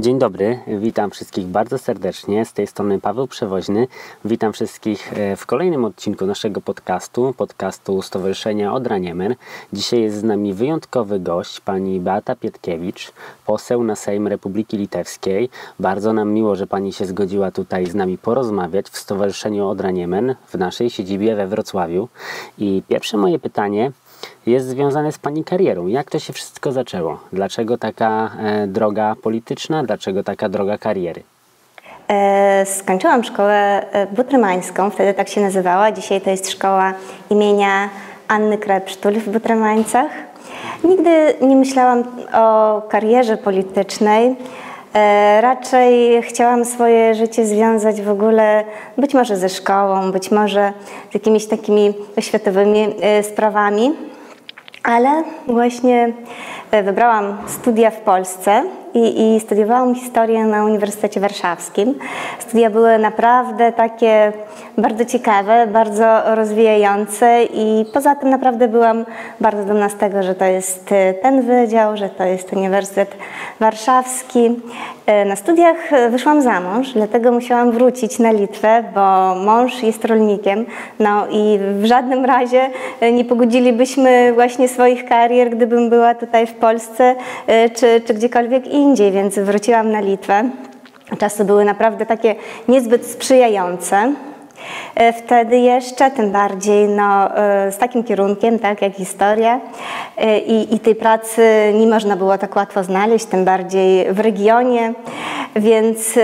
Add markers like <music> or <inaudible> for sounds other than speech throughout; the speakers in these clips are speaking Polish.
Dzień dobry, witam wszystkich bardzo serdecznie. Z tej strony Paweł Przewoźny. Witam wszystkich e, w kolejnym odcinku naszego podcastu, podcastu Stowarzyszenia Odra Niemen. Dzisiaj jest z nami wyjątkowy gość, pani Beata Pietkiewicz, poseł na Sejm Republiki Litewskiej. Bardzo nam miło, że pani się zgodziła tutaj z nami porozmawiać w Stowarzyszeniu Odra Niemen w naszej siedzibie we Wrocławiu. I pierwsze moje pytanie jest związane z Pani karierą. Jak to się wszystko zaczęło? Dlaczego taka e, droga polityczna? Dlaczego taka droga kariery? E, skończyłam szkołę e, butrymańską, wtedy tak się nazywała. Dzisiaj to jest szkoła imienia Anny Krepsztul w Butrymańcach. Nigdy nie myślałam o karierze politycznej. E, raczej chciałam swoje życie związać w ogóle być może ze szkołą, być może z jakimiś takimi światowymi e, sprawami, ale właśnie e, wybrałam studia w Polsce i, i studiowałam historię na Uniwersytecie Warszawskim. Studia były naprawdę takie bardzo ciekawe, bardzo rozwijające i poza tym naprawdę byłam bardzo dumna z tego, że to jest e, ten wydział, że to jest Uniwersytet Warszawski. E, na studiach wyszłam za mąż, dlatego musiałam wrócić na Litwę, bo mąż jest rolnikiem, no i w żadnym razie nie pogodzilibyśmy właśnie swoich karier, gdybym była tutaj w Polsce e, czy, czy gdziekolwiek indziej, więc wróciłam na Litwę. Czasy były naprawdę takie niezbyt sprzyjające. E, wtedy jeszcze, tym bardziej no, e, z takim kierunkiem, tak jak historia i, i tej pracy nie można było tak łatwo znaleźć, tym bardziej w regionie, więc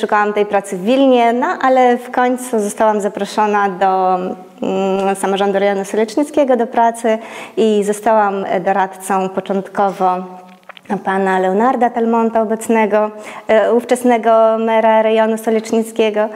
szukałam tej pracy w Wilnie, no ale w końcu zostałam zaproszona do Mm, samorządu rejonu Solecznickiego do pracy i zostałam doradcą początkowo pana Leonarda Talmonta, obecnego, e, ówczesnego mera rejonu Solecznickiego,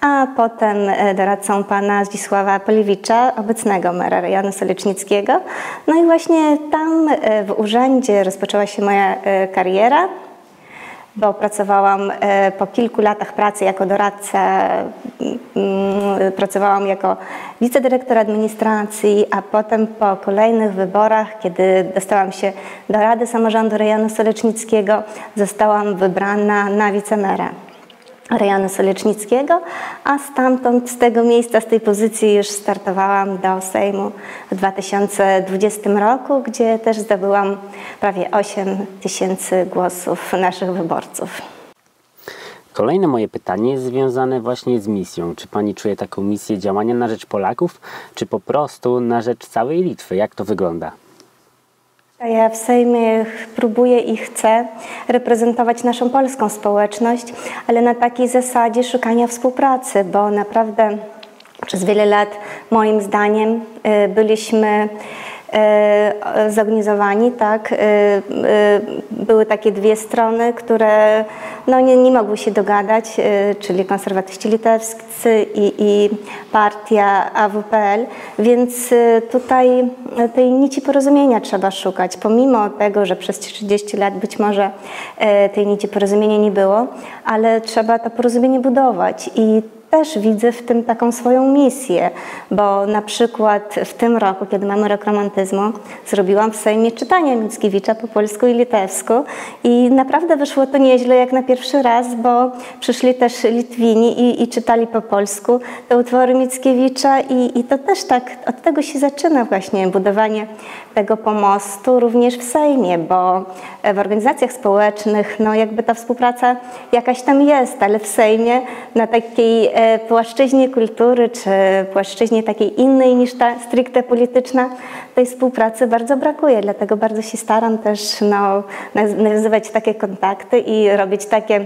a potem e, doradcą pana Zdzisława Poliewicza, obecnego mera rejonu Solecznickiego. No i właśnie tam e, w urzędzie rozpoczęła się moja kariera bo pracowałam e, po kilku latach pracy jako doradca, mm, pracowałam jako wicedyrektor administracji, a potem po kolejnych wyborach, kiedy dostałam się do Rady Samorządu Rejonu Solecznickiego, zostałam wybrana na wicemera rejonu Solecznickiego, a stamtąd, z tego miejsca, z tej pozycji już startowałam do Sejmu w 2020 roku, gdzie też zdobyłam prawie 8 tysięcy głosów naszych wyborców. Kolejne moje pytanie jest związane właśnie z misją. Czy Pani czuje taką misję działania na rzecz Polaków, czy po prostu na rzecz całej Litwy? Jak to wygląda? Ja w Sejmie próbuję i chcę reprezentować naszą polską społeczność, ale na takiej zasadzie szukania współpracy, bo naprawdę przez wiele lat moim zdaniem y, byliśmy zorganizowani, tak. E, e, były takie dwie strony, które no, nie, nie mogły się dogadać, czyli konserwatyści litewscy i, i partia AWPL, więc tutaj tej nici porozumienia trzeba szukać. Pomimo tego, że przez 30 lat być może tej nici porozumienia nie było, ale trzeba to porozumienie budować i też widzę w tym taką swoją misję, bo na przykład w tym roku, kiedy mamy rok romantyzmu, zrobiłam w Sejmie czytanie Mickiewicza po polsku i litewsku i naprawdę wyszło to nieźle jak na pierwszy raz, bo przyszli też Litwini i, i czytali po polsku te utwory Mickiewicza i, i to też tak, od tego się zaczyna właśnie budowanie tego pomostu również w Sejmie, bo w organizacjach społecznych, no jakby ta współpraca jakaś tam jest, ale w Sejmie na takiej e, płaszczyźnie kultury, czy płaszczyźnie takiej innej niż ta stricte polityczna, tej współpracy bardzo brakuje. Dlatego bardzo się staram też no, nawiązywać takie kontakty i robić takie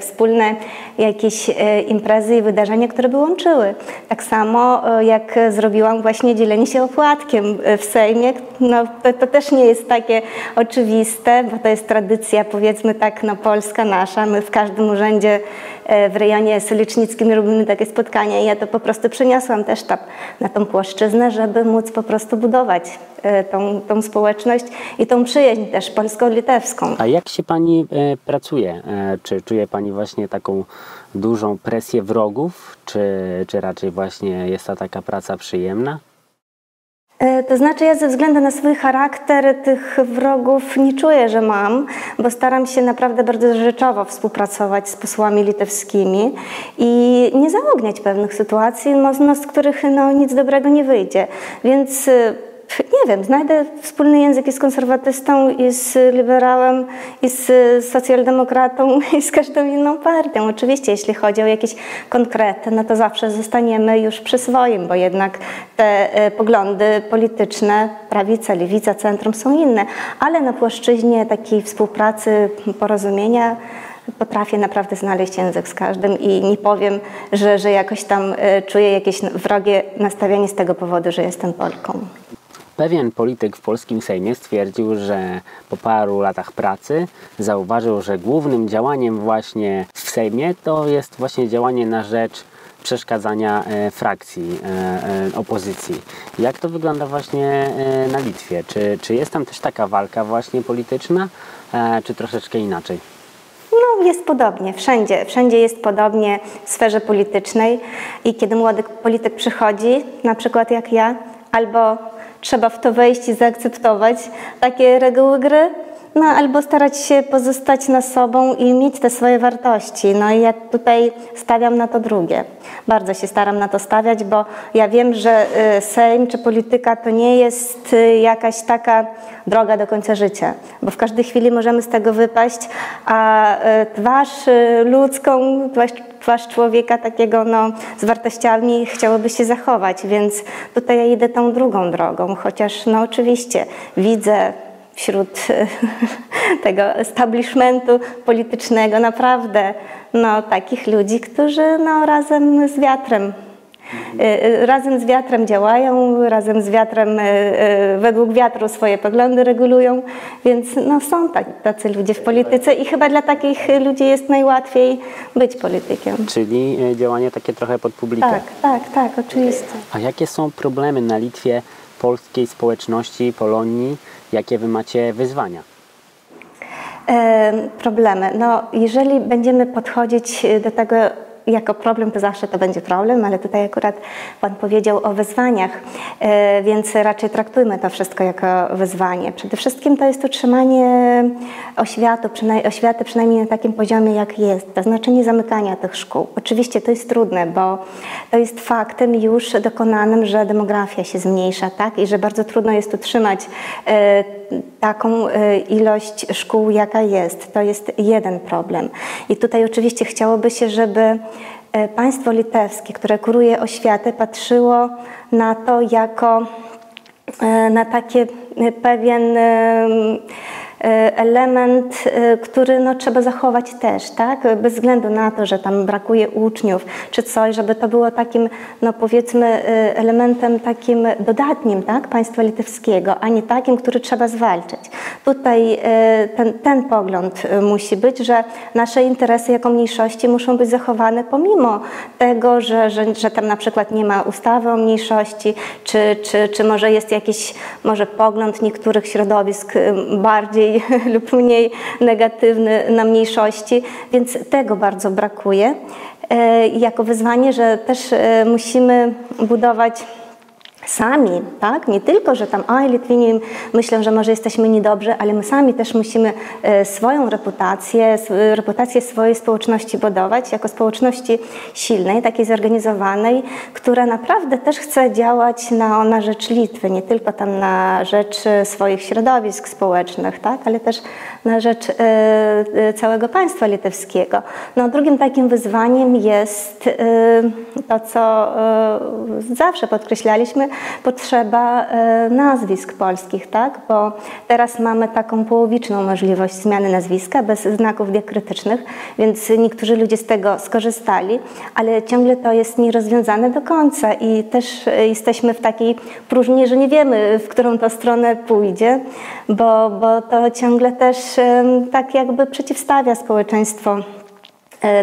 wspólne jakieś e, imprezy i wydarzenia, które by łączyły. Tak samo e, jak zrobiłam właśnie dzielenie się opłatkiem w Sejmie, no, to, to, też nie jest takie oczywiste, bo to jest tradycja powiedzmy tak no, polska nasza. My w każdym urzędzie w rejonie solicznickim robimy takie spotkania i ja to po prostu przeniosłam też tam, na tą płaszczyznę, żeby móc po prostu budować tą, tą społeczność i tą przyjaźń też polsko-litewską. A jak się Pani pracuje? Czy czuje Pani właśnie taką dużą presję wrogów, czy, czy raczej właśnie jest ta taka praca przyjemna? E, to znaczy, ja ze względu na swój charakter tych wrogów nie czuję, że mam, bo staram się naprawdę bardzo rzeczowo współpracować z posłami litewskimi i nie zaogniać pewnych sytuacji, no, z których no, nic dobrego nie wyjdzie. Więc e, nie wiem, znajdę wspólny język i z konserwatystą, i z liberałem, i z socjaldemokratą, <laughs> i z każdą inną partią. Oczywiście, jeśli chodzi o jakieś konkrety, no to zawsze zostaniemy już przy swoim, bo jednak te e, poglądy polityczne, prawica, lewica, centrum są inne, ale na płaszczyźnie takiej współpracy, porozumienia, potrafię naprawdę znaleźć język z każdym i nie powiem, że, że jakoś tam czuję jakieś wrogie nastawienie z tego powodu, że jestem Polką. Pewien polityk w polskim Sejmie stwierdził, że po paru latach pracy zauważył, że głównym działaniem właśnie w Sejmie to jest właśnie działanie na rzecz przeszkadzania e, frakcji e, e, opozycji. Jak to wygląda właśnie na Litwie? Czy, czy jest tam też taka walka właśnie polityczna, czy troszeczkę inaczej? No, jest podobnie, wszędzie. Wszędzie jest podobnie w sferze politycznej i kiedy młody polityk przychodzi, na przykład jak ja, albo trzeba w to wejść i zaakceptować takie reguły gry, no albo starać się pozostać na sobą i mieć te swoje wartości. No i ja tutaj stawiam na to drugie. Bardzo się staram na to stawiać, bo ja wiem, że y, Sejm czy polityka to nie jest y, jakaś taka droga do końca życia, bo w każdej chwili możemy z tego wypaść, a y, twarz ludzką, twarz człowieka takiego no, z wartościami chciałoby się zachować, więc tutaj ja idę tą drugą drogą, chociaż no oczywiście widzę wśród <laughs> tego establishmentu politycznego naprawdę no, takich ludzi, którzy no, razem z wiatrem y, y, razem z wiatrem działają, razem z wiatrem y, według wiatru swoje poglądy regulują, więc no, są tacy ludzie w polityce i chyba dla takich ludzi jest najłatwiej być politykiem. Czyli działanie takie trochę pod publikę. Tak, tak, tak, oczywiście. A jakie są problemy na Litwie polskiej społeczności, Polonii? Jakie wy macie wyzwania? problemy. No, jeżeli będziemy podchodzić do tego jako problem to zawsze to będzie problem, ale tutaj akurat Pan powiedział o wyzwaniach, e, więc raczej traktujmy to wszystko jako wyzwanie. Przede wszystkim to jest utrzymanie oświatu, oświaty przynajmniej na takim poziomie, jak jest, to znaczy nie zamykania tych szkół. Oczywiście to jest trudne, bo to jest faktem już dokonanym, że demografia się zmniejsza, tak? I że bardzo trudno jest utrzymać e, taką e, ilość szkół, jaka jest. To jest jeden problem. I tutaj oczywiście chciałoby się, żeby E, państwo litewskie, które kuruje oświatę, patrzyło na to jako e, na takie pewien element, e, który no, trzeba zachować też, tak? bez względu na to, że tam brakuje uczniów czy coś, żeby to było takim, no powiedzmy, e, elementem takim dodatnim tak? państwa litewskiego, a nie takim, który trzeba zwalczyć. Tutaj ten, ten pogląd musi być, że nasze interesy jako mniejszości muszą być zachowane pomimo tego, że, że, że tam na przykład nie ma ustawy o mniejszości, czy, czy, czy może jest jakiś może pogląd niektórych środowisk bardziej <laughs> lub mniej negatywny na mniejszości, więc tego bardzo brakuje. E, jako wyzwanie, że też e, musimy budować sami, tak? Nie tylko, że tam, oj, Litwini myślą, że może jesteśmy niedobrzy, ale my sami też musimy e, swoją reputację, reputację swojej społeczności budować jako społeczności silnej, takiej zorganizowanej, która naprawdę też chce działać na, na rzecz Litwy, nie tylko tam na rzecz e, swoich środowisk społecznych, tak? Ale też na rzecz e, całego państwa litewskiego. No, drugim takim wyzwaniem jest to, co zawsze podkreślaliśmy, potrzeba e, nazwisk polskich, tak? Bo teraz mamy taką połowiczną możliwość zmiany nazwiska bez znaków diakrytycznych, więc niektórzy ludzie z tego skorzystali, ale ciągle to jest nierozwiązane do końca i też e, jesteśmy w takiej próżni, że nie wiemy, w którą to stronę pójdzie, bo, bo to ciągle też tak jakby przeciwstawia społeczeństwo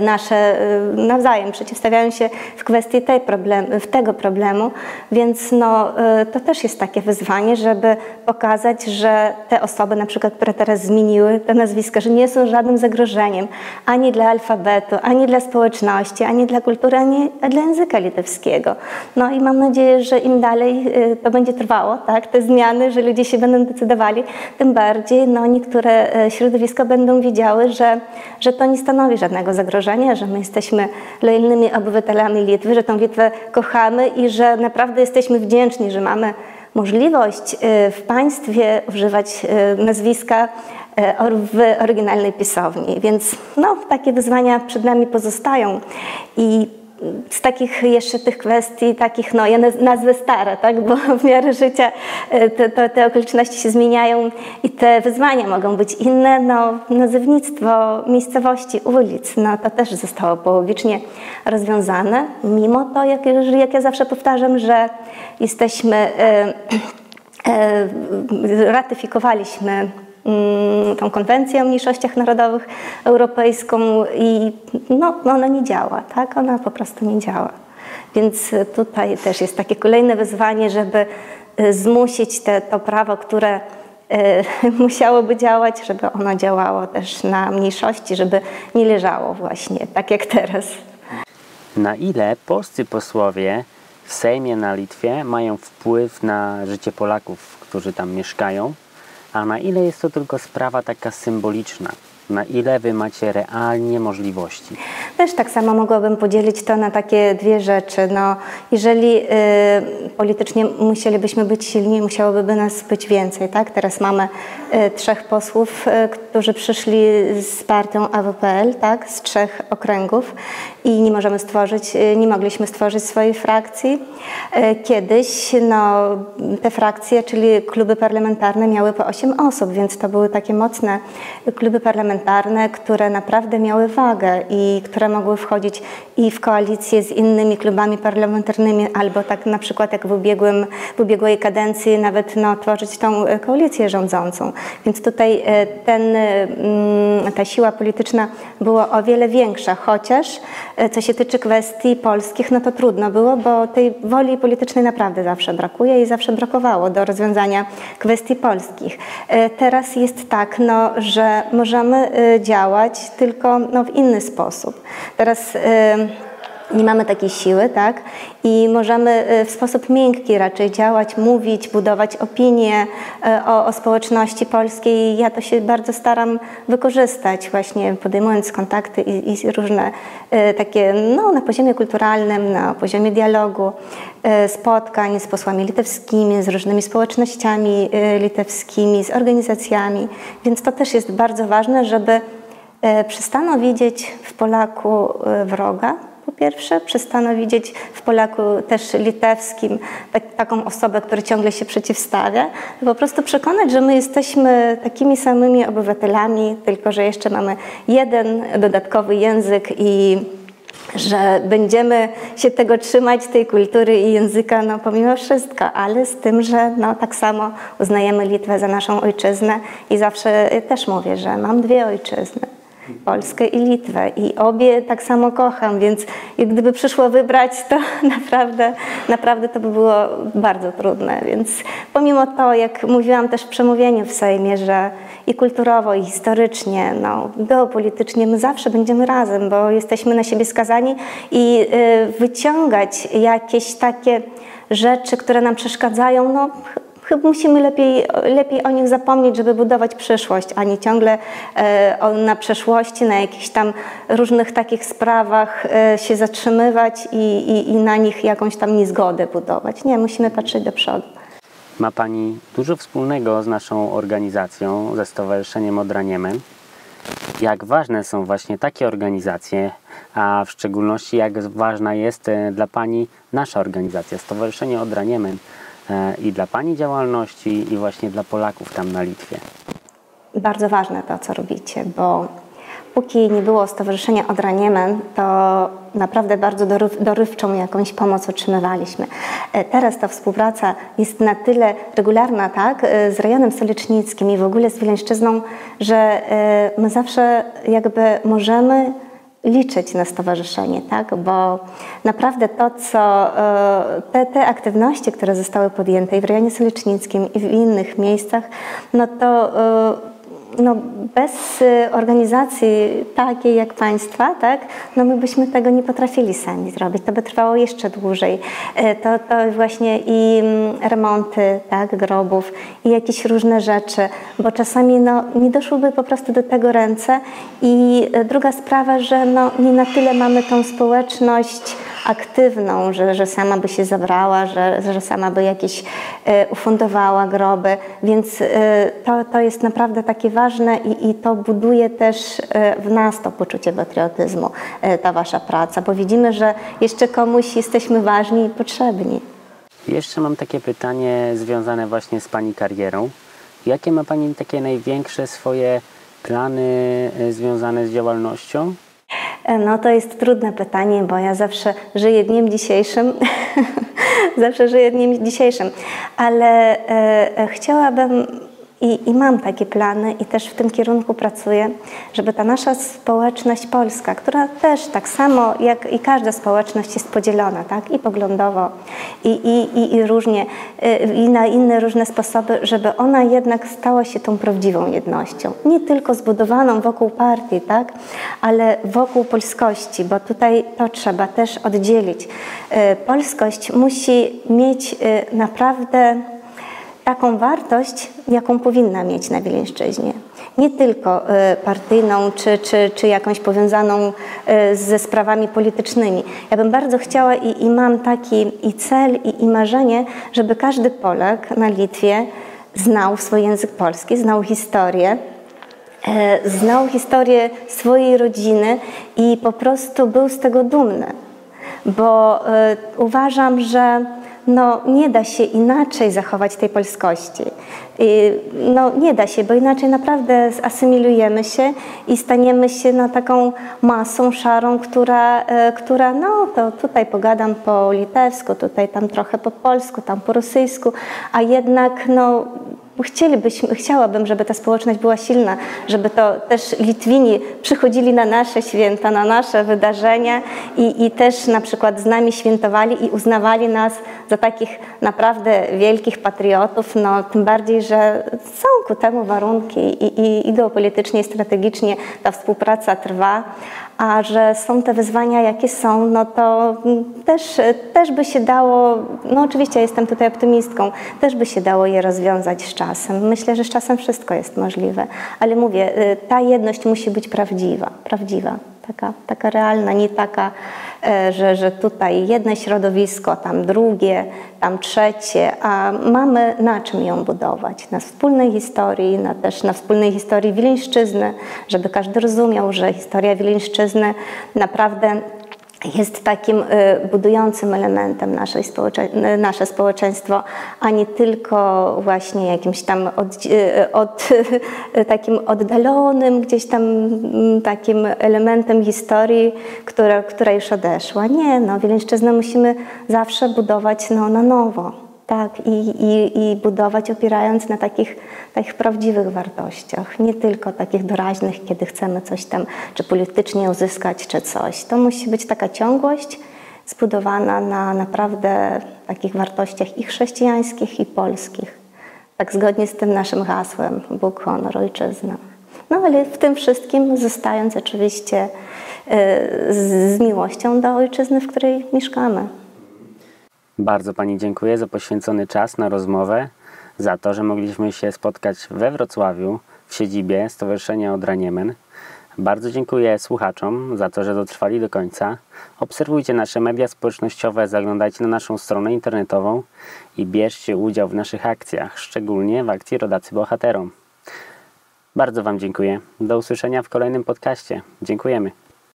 nasze e, nawzajem przeciwstawiają się w kwestii tej problem, w tego problemu, więc no, e, to też jest takie wyzwanie, żeby pokazać, że te osoby, na przykład, które teraz zmieniły te nazwiska, że nie są żadnym zagrożeniem ani dla alfabetu, ani dla społeczności, ani dla kultury, ani dla języka litewskiego. No i mam nadzieję, że im dalej to będzie trwało, tak, te zmiany, że ludzie się będą decydowali, tym bardziej no, niektóre środowiska będą widziały, że, że to nie stanowi żadnego zagrożenia zagrożenie, że my jesteśmy lojalnymi obywatelami Litwy, że tę Litwę kochamy i że naprawdę jesteśmy wdzięczni, że mamy możliwość y, w państwie używać y, nazwiska y, w oryginalnej pisowni. Więc no, takie wyzwania przed nami pozostają i z takich jeszcze tych kwestii, takich, no ja nazwę stare, tak, bo <laughs> w miarę życia e, te, te, te, okoliczności się zmieniają i te wyzwania mogą być inne, no nazewnictwo miejscowości, ulic, no to też zostało połowicznie rozwiązane, mimo to, jak, jak ja zawsze powtarzam, że jesteśmy, e, e, ratyfikowaliśmy tą konwencję o mniejszościach narodowych europejską i no, ona nie działa, tak? Ona po prostu nie działa. Więc tutaj też jest takie kolejne wyzwanie, żeby y, zmusić te, to prawo, które y, <laughs> musiałoby działać, żeby ono działało też na mniejszości, żeby nie leżało właśnie tak jak teraz. Na ile polscy posłowie w Sejmie na Litwie mają wpływ na życie Polaków, którzy tam mieszkają? A na ile jest to tylko sprawa taka symboliczna, na ile wy macie realnie możliwości? Też tak samo mogłabym podzielić to na takie dwie rzeczy. No, jeżeli y, politycznie musielibyśmy być silni, musiałoby nas być więcej. Tak? Teraz mamy y, trzech posłów, y, którzy przyszli z partią AWPL, tak? z trzech okręgów i nie możemy stworzyć, y, nie mogliśmy stworzyć swojej frakcji. Y, kiedyś no, te frakcje, czyli kluby parlamentarne miały po 8 osób, więc to były takie mocne kluby parlamentarne, które naprawdę miały wagę i które mogły wchodzić i w koalicję z innymi klubami parlamentarnymi, albo tak na przykład jak w, ubiegłym, w ubiegłej kadencji nawet no, tworzyć tą koalicję rządzącą. Więc tutaj y, ten, mm, ta siła polityczna była o wiele większa, chociaż E, co się tyczy kwestii polskich, no to trudno było, bo tej woli politycznej naprawdę zawsze brakuje i zawsze brakowało do rozwiązania kwestii polskich. E, teraz jest tak, no, że możemy e, działać tylko no, w inny sposób. Teraz nie mamy takiej siły, tak? I możemy y, w sposób miękki raczej działać, mówić, budować opinie y, o, o społeczności polskiej. Ja to się bardzo staram wykorzystać, właśnie podejmując kontakty i, i różne y, takie, no, na poziomie kulturalnym, na poziomie dialogu, spotkań z posłami litewskimi, z różnymi społecznościami litewskimi, z organizacjami. Więc to też jest bardzo ważne, żeby przestano widzieć w Polaku wroga, pierwsze, przestano widzieć w Polaku też litewskim tak, taką osobę, która ciągle się przeciwstawia. Po prostu przekonać, że my jesteśmy takimi samymi obywatelami, tylko że jeszcze mamy jeden dodatkowy język i że będziemy się tego trzymać, tej kultury i języka, no pomimo wszystko, ale z tym, że no, tak samo uznajemy Litwę za naszą ojczyznę i zawsze też mówię, że mam dwie ojczyzny. Polskę i Litwę i obie tak samo kocham, więc gdyby przyszło wybrać, to <laughs> naprawdę, naprawdę to by było bardzo trudne. Więc pomimo to, jak mówiłam też w przemówieniu w Sejmie, że i kulturowo, i historycznie, no, geopolitycznie my zawsze będziemy razem, bo jesteśmy na siebie skazani i y, wyciągać jakieś takie rzeczy, które nam przeszkadzają, no chyba musimy lepiej, lepiej o nich zapomnieć, żeby budować przyszłość, a nie ciągle e, na przeszłości, na jakichś tam różnych takich sprawach e, się zatrzymywać i, i, i na nich jakąś tam niezgodę budować. Nie, musimy patrzeć do przodu. Ma Pani dużo wspólnego z naszą organizacją, ze Stowarzyszeniem Odraniemen. Jak ważne są właśnie takie organizacje, a w szczególności jak ważna jest e, dla Pani nasza organizacja, Stowarzyszenie Odraniemen, E, i dla Pani działalności, i właśnie dla Polaków tam na Litwie? Bardzo ważne to, co robicie, bo póki nie było Stowarzyszenia Odraniemen, to naprawdę bardzo doryw, dorywczą jakąś pomoc otrzymywaliśmy. E, teraz ta współpraca jest na tyle regularna, tak, e, z rejonem stolicznickim i w ogóle z Wileńszczyzną, że my zawsze jakby możemy liczyć na stowarzyszenie, tak? bo naprawdę to, co te, te aktywności, które zostały podjęte i w rejonie solecznickim i w innych miejscach, no to no, bez y, organizacji takiej jak państwa, tak, no my byśmy tego nie potrafili sami zrobić. To by trwało jeszcze dłużej. Y, to, to właśnie i mm, remonty tak, grobów, i jakieś różne rzeczy, bo czasami no, nie doszłyby po prostu do tego ręce. I y, druga sprawa, że no, nie na tyle mamy tą społeczność, aktywną, że, że sama by się zabrała, że, że sama by jakieś e, ufundowała groby, więc e, to, to jest naprawdę takie ważne i, i to buduje też e, w nas to poczucie patriotyzmu, ta wasza praca, bo widzimy, że jeszcze komuś jesteśmy ważni i potrzebni. Jeszcze mam takie pytanie związane właśnie z Pani karierą. Jakie ma Pani takie największe swoje plany związane z działalnością? E, no to jest trudne pytanie, bo ja zawsze żyję dniem dzisiejszym. <laughs> zawsze żyję dniem dzisiejszym, ale e, e chciałabym i, I, mam takie plany i też w tym kierunku pracuję, żeby ta nasza społeczność polska, która też tak samo jak i każda społeczność jest podzielona, tak? i poglądowo, i, i, i, różnie, y, i na inne różne sposoby, żeby ona jednak stała się tą prawdziwą jednością. Nie tylko zbudowaną wokół partii, tak? ale wokół polskości, bo tutaj to trzeba też oddzielić. Y, polskość musi mieć y, naprawdę taką wartość, jaką powinna mieć na Wileńszczyźnie. Nie tylko e, partyjną, czy, czy, czy jakąś powiązaną e, ze sprawami politycznymi. Ja bym bardzo chciała i, i mam taki i cel, i, i marzenie, żeby każdy Polak na Litwie znał swój język polski, znał historię, e, znał historię swojej rodziny i po prostu był z tego dumny. Bo uważam, że no nie da się inaczej zachować tej polskości. No nie da się, bo inaczej naprawdę zasymilujemy się i staniemy się no, taką masą szarą, która, e, która no to tutaj pogadam po litewsku, tutaj tam trochę po polsku, tam po rosyjsku, a jednak no chcielibyśmy, chciałabym, żeby ta społeczność była silna, żeby to też Litwini przychodzili na nasze święta, na nasze wydarzenia i, i też na przykład z nami świętowali i uznawali nas za takich naprawdę wielkich patriotów, no tym bardziej, że są ku temu warunki i, i, i geopolitycznie i strategicznie ta współpraca trwa, a że są te wyzwania, jakie są, no to też, też by się dało, no oczywiście jestem tutaj optymistką, też by się dało je rozwiązać z czasem. Myślę, że z czasem wszystko jest możliwe, ale mówię, y, ta jedność musi być prawdziwa, prawdziwa taka, taka realna, nie taka, e, że, że tutaj jedno środowisko, tam drugie, tam trzecie, a mamy na czym ją budować? Na wspólnej historii, na, też na wspólnej historii Wileńszczyzny, żeby każdy rozumiał, że historia Wileńszczyzny naprawdę jest takim y, budującym elementem naszej społecze nasze społeczeństwo, a nie tylko właśnie jakimś tam od, y, od, <laughs> takim oddalonym, gdzieś tam mm, takim elementem historii, która, która już odeszła. Nie, no, Wileńszczyznę musimy zawsze budować no, na nowo. Tak, i, i, i budować opierając na takich, takich prawdziwych wartościach, nie tylko takich doraźnych, kiedy chcemy coś tam, czy politycznie uzyskać, czy coś. To musi być taka ciągłość zbudowana na naprawdę takich wartościach i chrześcijańskich, i polskich. Tak zgodnie z tym naszym hasłem Bóg, honor, ojczyzna. No ale w tym wszystkim zostając oczywiście y, z miłością do ojczyzny, w której mieszkamy. Bardzo Pani dziękuję za poświęcony czas na rozmowę, za to, że mogliśmy się spotkać we Wrocławiu w siedzibie Stowarzyszenia Odraniemen. Bardzo dziękuję słuchaczom za to, że dotrwali do końca. Obserwujcie nasze media społecznościowe, zaglądajcie na naszą stronę internetową i bierzcie udział w naszych akcjach, szczególnie w akcji Rodacy Bohaterom. Bardzo Wam dziękuję. Do usłyszenia w kolejnym podcaście. Dziękujemy.